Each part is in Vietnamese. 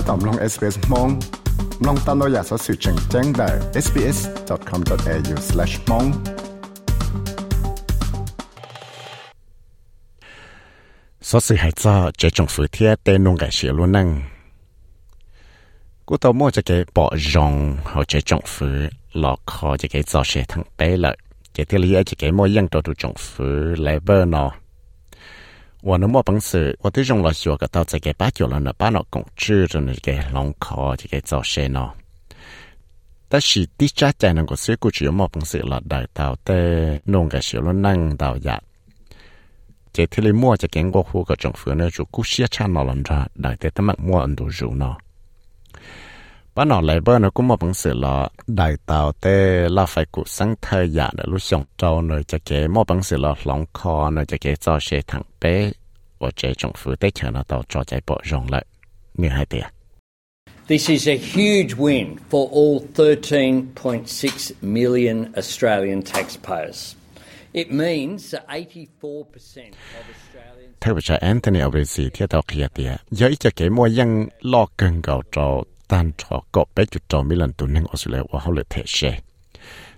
ถ้าตอมลง SBS มองลองตามเราอยากสอสื่อแจ้งแจ้งได้ sbs.com.au/mong สอสื่อให้จ้าเจจงฝือเทียเตนงไก่เสียล้วนนั่งกูตัวมั่วจะเก็บปอจงเขาเจจงฝือหลอกคอจะเก็บจอเสียทั้งเป๊ะเลยเจที่เหลือจะเก็บมั่วยังตัวดูจงฝือเลเบอร์เนาะ 我那么本事，我对用了学个到这个八九了呢，把那工资着那个龙考这个做些呢。但是第家在那个水果只有么本事了，来到的弄个小了能到呀。这天里摸着经过户个政府呢，就故事差那人着，来的他们摸人都入呢。 บ้านหนอเลยเบอร์นะกูมาบังสือละได้เต่าเต้ลาไฟกูสังเธออยากเดลุชงเจ้าหน่อยจะเก๋มอบังสือละหลงคอหน่อยจะเก๋เจ้าเชถังเป้ว่าเจจงฟูเต้เชิญเต่าจอใจปอจงเลยนี่ให้เตีย This is a huge win for all 13.6 million Australian taxpayers. It means that 84% of Australia เทวิชาแอนโทนีอเวซีเทียตอเคียเตียเยอะจะเกมัวยังลอกเกินเก่าจอตันชอกบไปจุดจอมิลันตุนึงออสเตรเลียว่าเขาเลยเทเช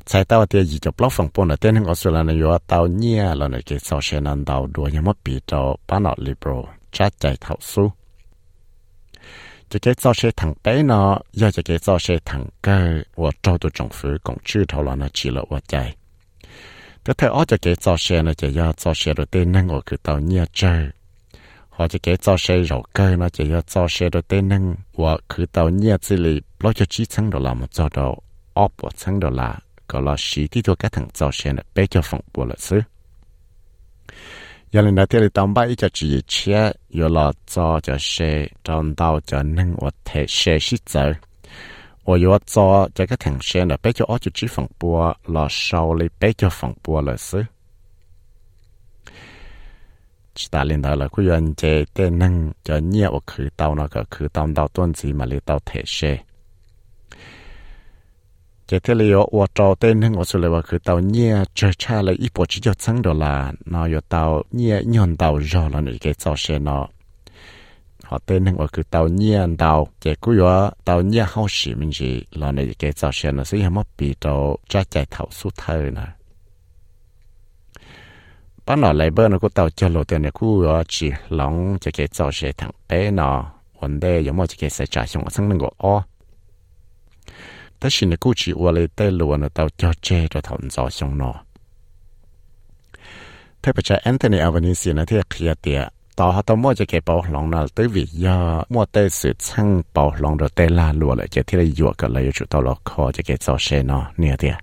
ใช้ตาวเตียยีจะปลอกฝั่งปนเตียนึงออสเตรเลียนอยู่ว่าตาวเนี่ยเราเนี่ยเกสาวเชนันดาวดัวยังมาปีจอปานอลิโบรชัดใจเท่าสู้จะเกสาวเชถังเป้เนาะอยากจะเกสาวเชถังเกอว่าเจ้าตัวจงฟื้นของชื่อเท่าเรานะชีละว่าใจ กจะเกจอเชนะจะยาจอเชรเต้นนั่งก็คือเตาเนี่ยเจอพอจะเกจอเชเราเกอนะจะยาจอเชรเต้นนั่งว่าคือเตาเนี่ยสิเลยเราจะชี้ชั้งดอลลาร์มาจอดออกปวดชั้งดอลลาร์ก็เราสีที่ตัวกระถังจอเชนะเป๊ะจะฝังปวดละซื้อยังเลยนะที่เราต้องไปจะจีเชียอยู่รอจอจะเชจน到จะนั่งว่าเทเชสิเจอ 我要做这个停线了，别叫我就只放播了，少了别叫放播了是。chỉ ta lên đó là cái chuyện chế tên năng cho nhiều khử tàu nó có khử tàu tàu tuần gì mà lấy tàu thể xe chế thế là yo trò tên năng ở số là khử tàu nhiều chờ cha là ít bộ chỉ cho sáng đó là nó yo tàu nhiều nhon tàu rồi là những cái tàu xe nó họ tên hưng ở cứ tàu nhiên tàu chạy cú yo tàu nhiên hao sĩ mình gì là này cái tàu xe nó sẽ hâm bị tàu cha chạy thảo su thời nè. Bắt nó lại bơ nó có tàu cho lộ tiền này cú yo chỉ lòng chạy cái tàu xe thẳng bé nó, vấn đề có một cái xe chạy xong sang nâng gõ ta xin nó cú chỉ qua lấy tay luôn nó tàu cho che cho thằng gió xong nọ. Thế bây giờ Anthony Albanese nó thì khía tiệt กใส่จ่ายชงสังนึงก็อ้อแต่สินกูจีว่าเลยเต้ล้วนเต่าจะเจจะถอนจอชงเนาะเทพเจ้าแอนโทนีอาวานิสีนะที่เคลียร์เตียต่อเขาต้องมั่วจะเก็บเป่าหลงนะตื้อวิยามั่วเต้สืบช่างเป่าหลงเราเต้ลาลัวเลยจะที่เราอยู่กันเลยจุดต่อล็อกคอจะเก็บจอเชเนาะเนี่ยเตีย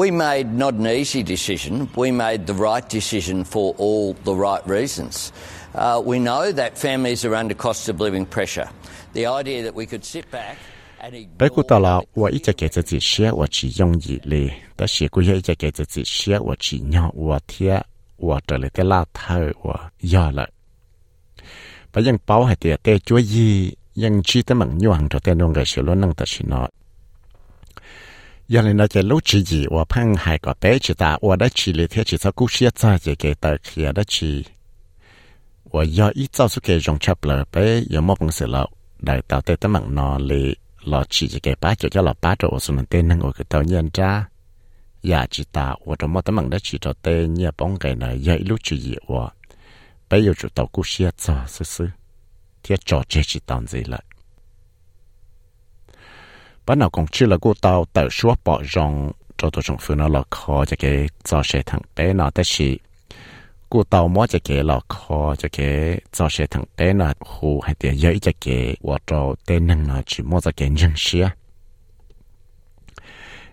We made not an easy decision. We made the right decision for all the right reasons. Uh, we know that families are under cost of living pressure. The idea that we could sit back and 白骨 ignore 到了，我一直给自己写，我只用一类，但是我也一直给自己写，我只要我贴，我这里的拉头我要了。 và giờ bảo hay thì tê chúa gì nhưng chi tới mảng nhu hàng cho tê nông rồi sửa luôn năng tới nó giờ này nó chỉ lúc chỉ gì và phăng hai cái bé chỉ ta và đã chỉ lấy thế chỉ sao cũng xia ra chỉ cái ta kia đã chỉ và giờ ít sau số cái dòng chập là bé giờ mọc cũng sửa lâu đại tàu tê tới mảng nó lì lọ chỉ chỉ cái bá cho cho lọ bá cho số nên tê năng ở cái tàu nhân ra giờ chỉ ta và trong mỏ tới mảng đã chỉ cho tê nhia bóng cái này giờ lúc chỉ gì và bây giờ chủ tàu cú xe cho sư sư thiết cho chế chỉ tao gì lại. Bắt nào còn chưa là cô tàu tàu số bỏ rong cho tôi trong phương nó là khó cho cái cho xe thằng bé nào tới chỉ cô tàu mỗi cho cái là khó cho cái cho xe thằng bé nào hồ hay tiền giấy cho cái và cho tên năng nào chỉ mỗi cho cái nhân xe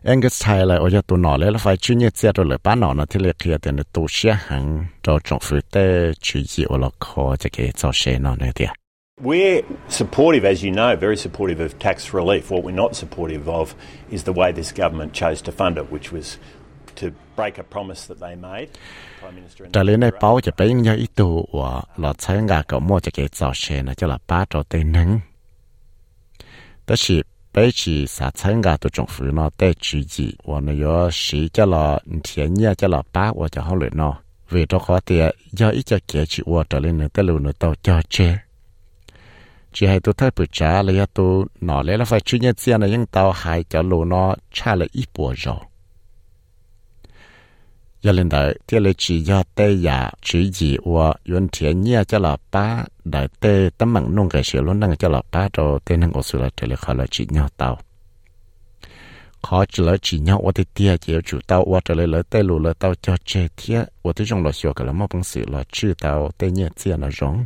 Angus Taylor ở chỗ nọ lấy phải chuyên nghiệp xe rồi bán nọ nó thì lấy kia tiền được tổ chức hàng cho trong phụ tế chủ yếu ở lọc khó cho cái cho xe nọ này thì We're supportive, as you know, very supportive of tax relief. What we're not supportive of is the way this government chose to fund it, which was to break a promise that they made. trả lên này báo cho bé nhau ít tù và là thấy ngà cậu mua cho kia giò xe này cho là ba trò tên nắng. Tất nhiên. 北起啥参加的政府呢？带主意，我呢要是叫了天热叫了八，我就好了呢。为着好的要一直解决我这里呢，的路呢到交接。 chỉ hay tôi thấy bữa trả là tôi nói lấy là phải chuyên nghiệp tiền là những tàu hai cho lô nó trả là ít bộ rồi giờ lên đấy thì là chỉ do tê giả chỉ gì và yuan thiện nhia cho là ba đại tê tấm mạng nông cái sự luôn năng cho là ba rồi tê năng ở sự là trở lại khỏi là chỉ nhau tàu khó chỉ là chỉ nhau 我的爹就主到我这里来带路了到叫这天我的用了学个了么本事了知道带你这样的容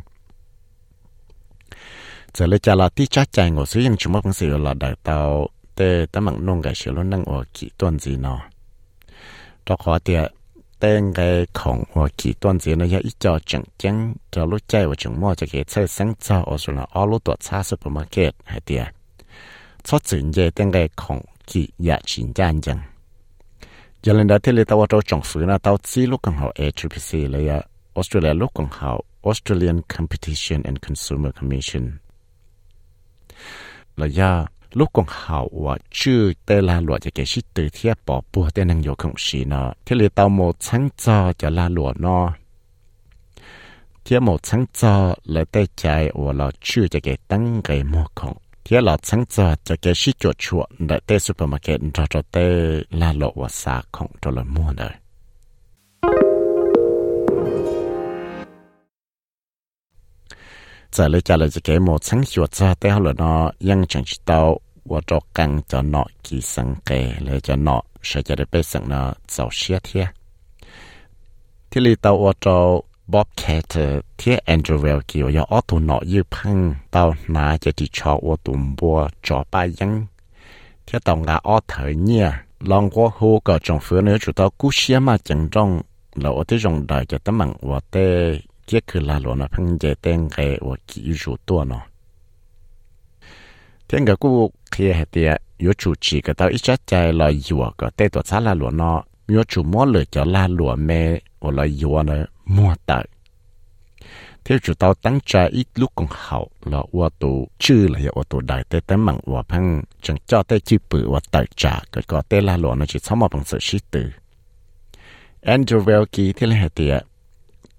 这里家了第家在我虽然什么本事了来到带当忙弄个学了能我几段子呢到 Khó địa tên cái khổng và kỳ toàn diện nó ya ít cho chẳng chẳng cho lúc chạy và chẳng mua cho cái chơi sáng cho ở chỗ là ở lúc tuổi xa supermarket hay tiệt cho chuyện về tên cái khổng kỳ ya chính chẳng giờ lên đó thì lấy tao cho trọng phứ là tao chỉ lúc còn học APC là Australia lúc còn học Australian Competition and Consumer Commission ลูกของเขาว่าชื่อเตลาหลวจะเกชิตือเทียบปอปัวเตนังโยของชีเนาะเที่เลืเตาโมชังจอจะลาหลวเนาะเทียบโมชังจอแล้วไต้ใจว่าเราชื่อจะเกตั้งไกมอของเทียบเราชังจอจะเกชิจวดชวนได้เตซูเปอร์มาร์เก็ตจอจอเตลาหลวว่าสาของตัวละมัวเลย giờ lấy trả lời cái một sáng hiệu ra tới họ là nó chỉ tao và cho càng cho nó kỳ sang kề lấy cho nó sẽ cho được bây giờ nó giàu xia thế thì lý tao và cho Carter, thế Andrew kỳ và ở tụ nó như phăng tao nã cho đi cho và tụ bùa cho ba tao ngã ở thời nhia lòng qua hồ cả trong phía nữa chúng tao cú xia mà chẳng trong là ở thế trong đời cho tấm mạng và tê kia cứ la lo na phăng dễ tên cái và kỹ thuật tua nó thiên cái cú kia hệ tiệt yếu chủ chỉ cái tao ít chắc chạy là yếu cái tê tuột cha la lo nó yếu chủ mua lửa cho la lo mẹ và là yếu nó mua tới thế chủ tao tăng trả ít lúc còn hậu là ô tô chứ là ô tô đại tế tế mạng ô phăng chẳng cho tế chi bự ô tài trả cái có tế la lo nó chỉ sống mà bằng sự sĩ tử Andrew Velke thế là hệ tiệt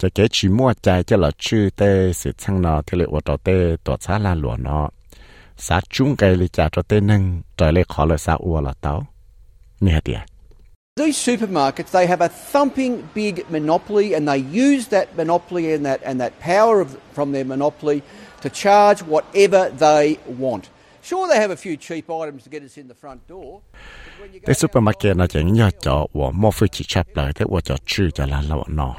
จะเกชิมัวใจจะหลอชื่อเตสิช่างนอที่เลวตัวเตตัวซาลาหลวนอสาจุงไกลิจ่าตัวเตนึงจอยเลขอเลยสาอัวหลอเต้านี่ฮะเดีย These supermarkets, they have a thumping big monopoly, and they use that monopoly and that, and that power of, from their monopoly to charge whatever they want. Sure, they have a few cheap items to get us in the front door. แต่ซูเปอร์มาร์เก็ตน่ะจะยิ่งยอดจอว่ามั่วฟื้นชิชับเลยแต่ว่าจะชื่อจะลาละนอ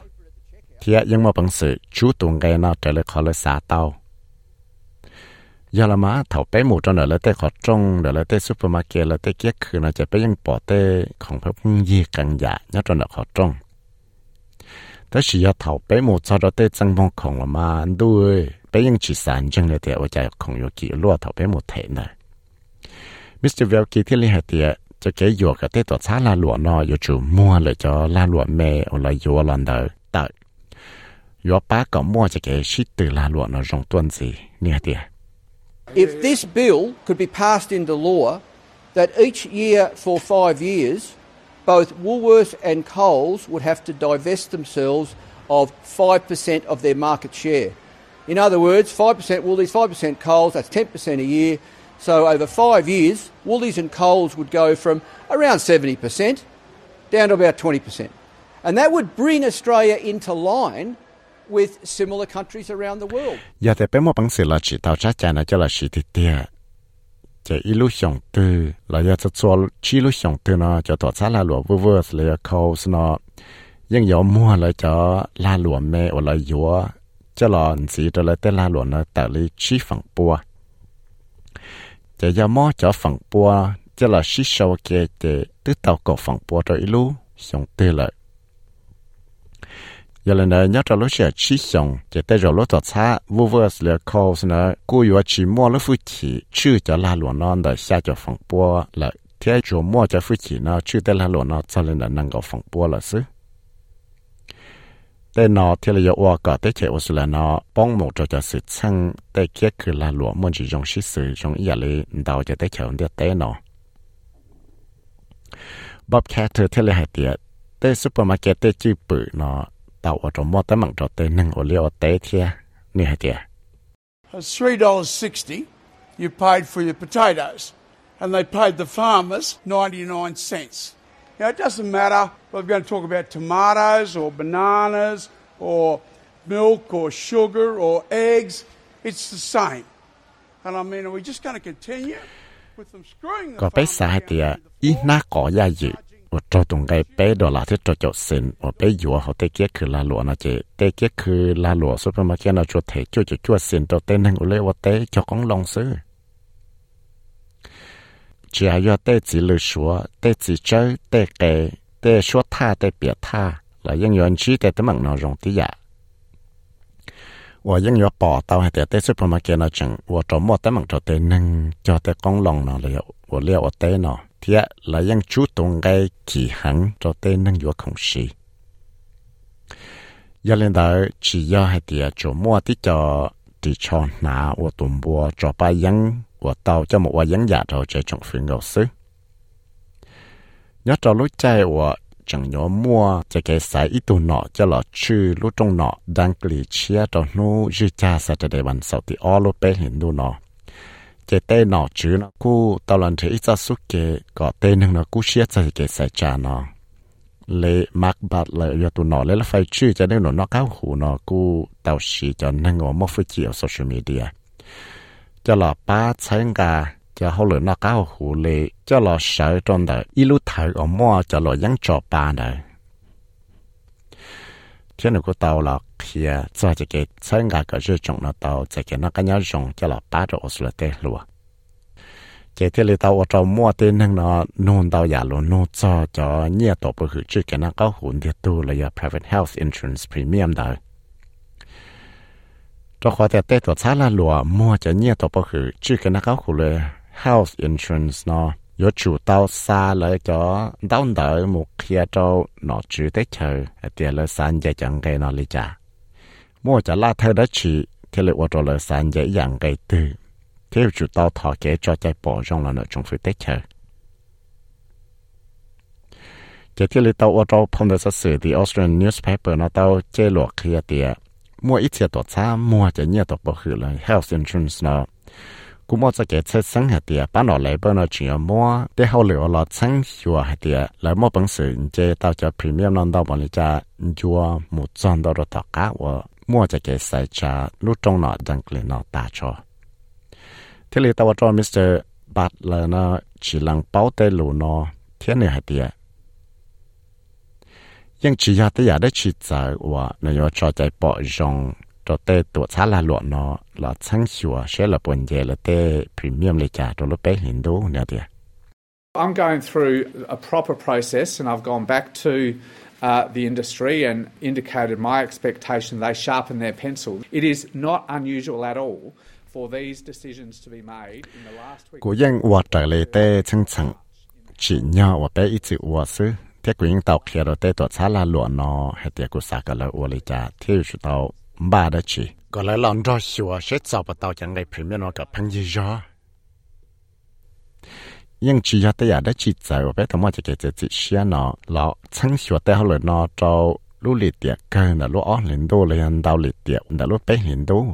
เทียยังมาปังสือชูตุงไงนาเจเลยขอเลยสาเตายาละมาเถาเป้หมูจนเดลเต้ขอจงเดลเต้ซูเปอร์มาร์เก็ตเดลเตเกียคืนอาจจะไปยังปอเตของพระพุ่งยีกังยาเนาะจนเดขอจงแต่สิยาเถาเป้หมูจนเดลเตจังมองของละมาด้วยไปยังจีสานจังเลยเตว่าใจของโยกิลวดเถาเป้หมูเทนเลยมิสเตอร์เวลกี้ที่ลิฮเตียจะเกี่ยวกับเตตัวช้าลาหลวนนออยู่จู่มัวเลยจอลาหลวนเมอลายโยลันเดอร์ If this bill could be passed into law that each year for 5 years both Woolworths and Coles would have to divest themselves of 5% of their market share. In other words, 5% Woolies, 5% Coles, that's 10% a year. So over 5 years, Woolies and Coles would go from around 70% down to about 20%. And that would bring Australia into line with similar countries around the world. Dạ giờ thì bé một bằng sự là chỉ tao chắc chắn là cho là chỉ thì tia chỉ ít lúc sống từ là giờ cho cho chỉ lúc sống tư, nó cho tổ xã là lúa vừa vừa là câu nó nhưng giờ mua là cho la lúa mẹ hoặc là dúa cho là chỉ cho là tên la lúa nó tạo lý chỉ phẳng bùa chỉ giờ mua cho phẳng bùa cho là chỉ sau kia để tự tạo cổ phẳng bùa cho ít lúc sống từ lại giờ là nè nhớ cho lúc sẽ xong chỉ tay rồi lúc tọt xa vô vơ là câu nè cô yếu chỉ mua lúc phụ chỉ chữ cho là luận để xa cho phòng bùa là thế chỗ mua cho phụ chỉ nó chữ tay là luận nó cho nên là năng có phòng bùa là xứ tại nó thì là yêu cả tại chế ước là nó bong một cho cho sự chăng tại kia cứ là muốn chỉ dùng sự sự dùng ý đào cho tại chế ước tại nó Bob Carter thì là hạt tiệt supermarket tại chữ bự nó tàu three dollars sixty. You paid for your potatoes and they paid the farmers 99 cents. Now it doesn't matter whether we're going to talk about tomatoes or bananas or milk or sugar or eggs. It's the same. And i mean are we just going to continue with them screwing? thì ý ว่าเจ้าตรงไกเป้ดอลาที่เจ้าจดสินว่าเป้ยัวเขาเตเกียคือลาหลวนะเจเตเกียคือลาหลวซุปเปอร์มาร์เก็ตเราชวดเถจู่จะชวดสินตัวเต้นนั่งอุเลว่าเต้เจ้าของลองซื้อเจียยอเต้จีลือชัวเต้จีเจ้าเต้เกเต้ชัวท่าเต้เปียท่าแล้วยังย้อนชี้แต่ตะมังนอรงที่ยาว่ายังยอปอเตาให้แต่เต้ซุปเปอร์มาร์เก็ตเราจังว่าจอมว่าตะมังจอเต้นั่งจอเต้กองลองนอเลยว่าเลี้ยวว่าเต้นอ thiệt là yang chú tông ngay kỳ hắn cho tên năng yếu khổng sĩ. Giờ lên đầu chỉ yếu hai thiệt chỗ mua tí cho tí cho nà và tùm bùa cho ba yang và tàu cho một và yang giả rồi chơi trọng phiền ngầu sư. Nhớ cho lúc chạy và chẳng nhớ mua cho cái sai ít tù nọ cho lọ chư lúc trong nọ đang lì chia cho nô dư cha sẽ cho đề bàn sau thì ô lúc bé hình nọ cái tên nọ chứ nó cú tao lần thấy ít ra suốt cái có tên hưng nó cú chia ra cái sai cha nó lệ mắc bát lệ yo tu nọ lệ là phải chư cho nên nó nó cao hủ nó cú tao xì cho nên ngõ mất phải chịu social media. Cho là ba sáng cả cho họ lựa nó cao hủ lệ cho là sợ trong đời ít lúc thời ở mua cho là vẫn cho ba đời 天如果到了去，再这个参加个日种了到这个那个要用叫了八着我说了对路。这天里到我找莫的那个弄到亚路弄找找你都不去，只给那个混的多了呀，private health insurance premium 的。这话的对ตัว差了路，莫着你都不去，只给那个混了 health insurance 呢。有主到沙来咗到到目kia cho nó chủ tế chờ tiền là san dạy chẳng cái nó lý trả mua cho la theo đó chỉ thì lại cho là san dạy dạng cái từ theo chủ tao thọ kế cho chạy bỏ trong là nó trong phía tế chờ cái thì lại tao cho phong được sự thì Australian newspaper nó tao chế luộc kia tiền mua ít tiền tổ cha mua cho nhiều tổ bảo hiểm là health insurance nó cú mua cho cái xe sáng hạt tiệt bán nó lại bên nó chỉ mua để hậu liệu là sáng hiệu hạt tiệt lại mua bằng sự chế tạo cho premium non đâu mà lấy cha chua một trăm đô rồi thọ cá và mua cho cái xe cha lúc trong nó đang lên nó ta cho thế là tao cho Mr. Butler nó chỉ lăng bao tay lù nó thế này hạt tiệt nhưng chỉ hạt tiệt đã chỉ giờ và nó cho chạy bỏ rong cho tê tổ xã là luận nó là sáng sủa sẽ là buồn dễ là tê premium lấy trả cho lúc bé hiện đủ nữa đi. I'm going through a proper process and I've gone back to uh, the industry and indicated my expectation they sharpen their pencil. It is not unusual at all for these decisions to be made in the last week. Cô yên hòa trở lại tê chân chân chỉ nhau và bé ít chịu hòa sư. Thế cô yên tàu kia rồi tê tổ xã là luận nó hay tê cô xa cả là hòa lấy trả theo sự tàu bà đã chỉ. Có lẽ lòng cho xua sẽ tạo và tạo chẳng ngày premium nó gặp phân gì rõ nhưng chỉ cho tới đã chỉ giải và bé thằng mọi chỉ cái chỉ xe nó là chẳng sửa tới họ nó cho lúc lì tiệt cơ là lúc ó lên đô lên đau lì tiệt là lúc bé lên đô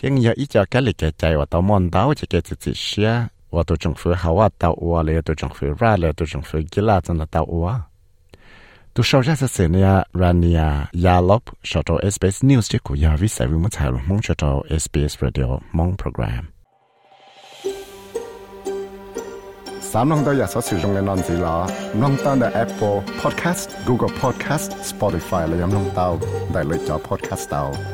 tiếng giờ ít cho cái lì cái chạy và tao mòn đau chỉ cái chỉ xe và tôi chẳng phải hậu à tao ua lì tôi chẳng phải ra lì tôi chẳng phải là chân là tao ua. tu shao ja sa se nia rania yalop shoto SBS news ti ku ya vi sa vi mo cha ru mong shoto SBS radio mong program สามน้องตัวอยากสอสื่อตรงในนอนสีหลอน้องตั้งแต่ Apple Podcast Google Podcast Spotify และยังน้องเต้าได้เลยจอ Podcast เต้า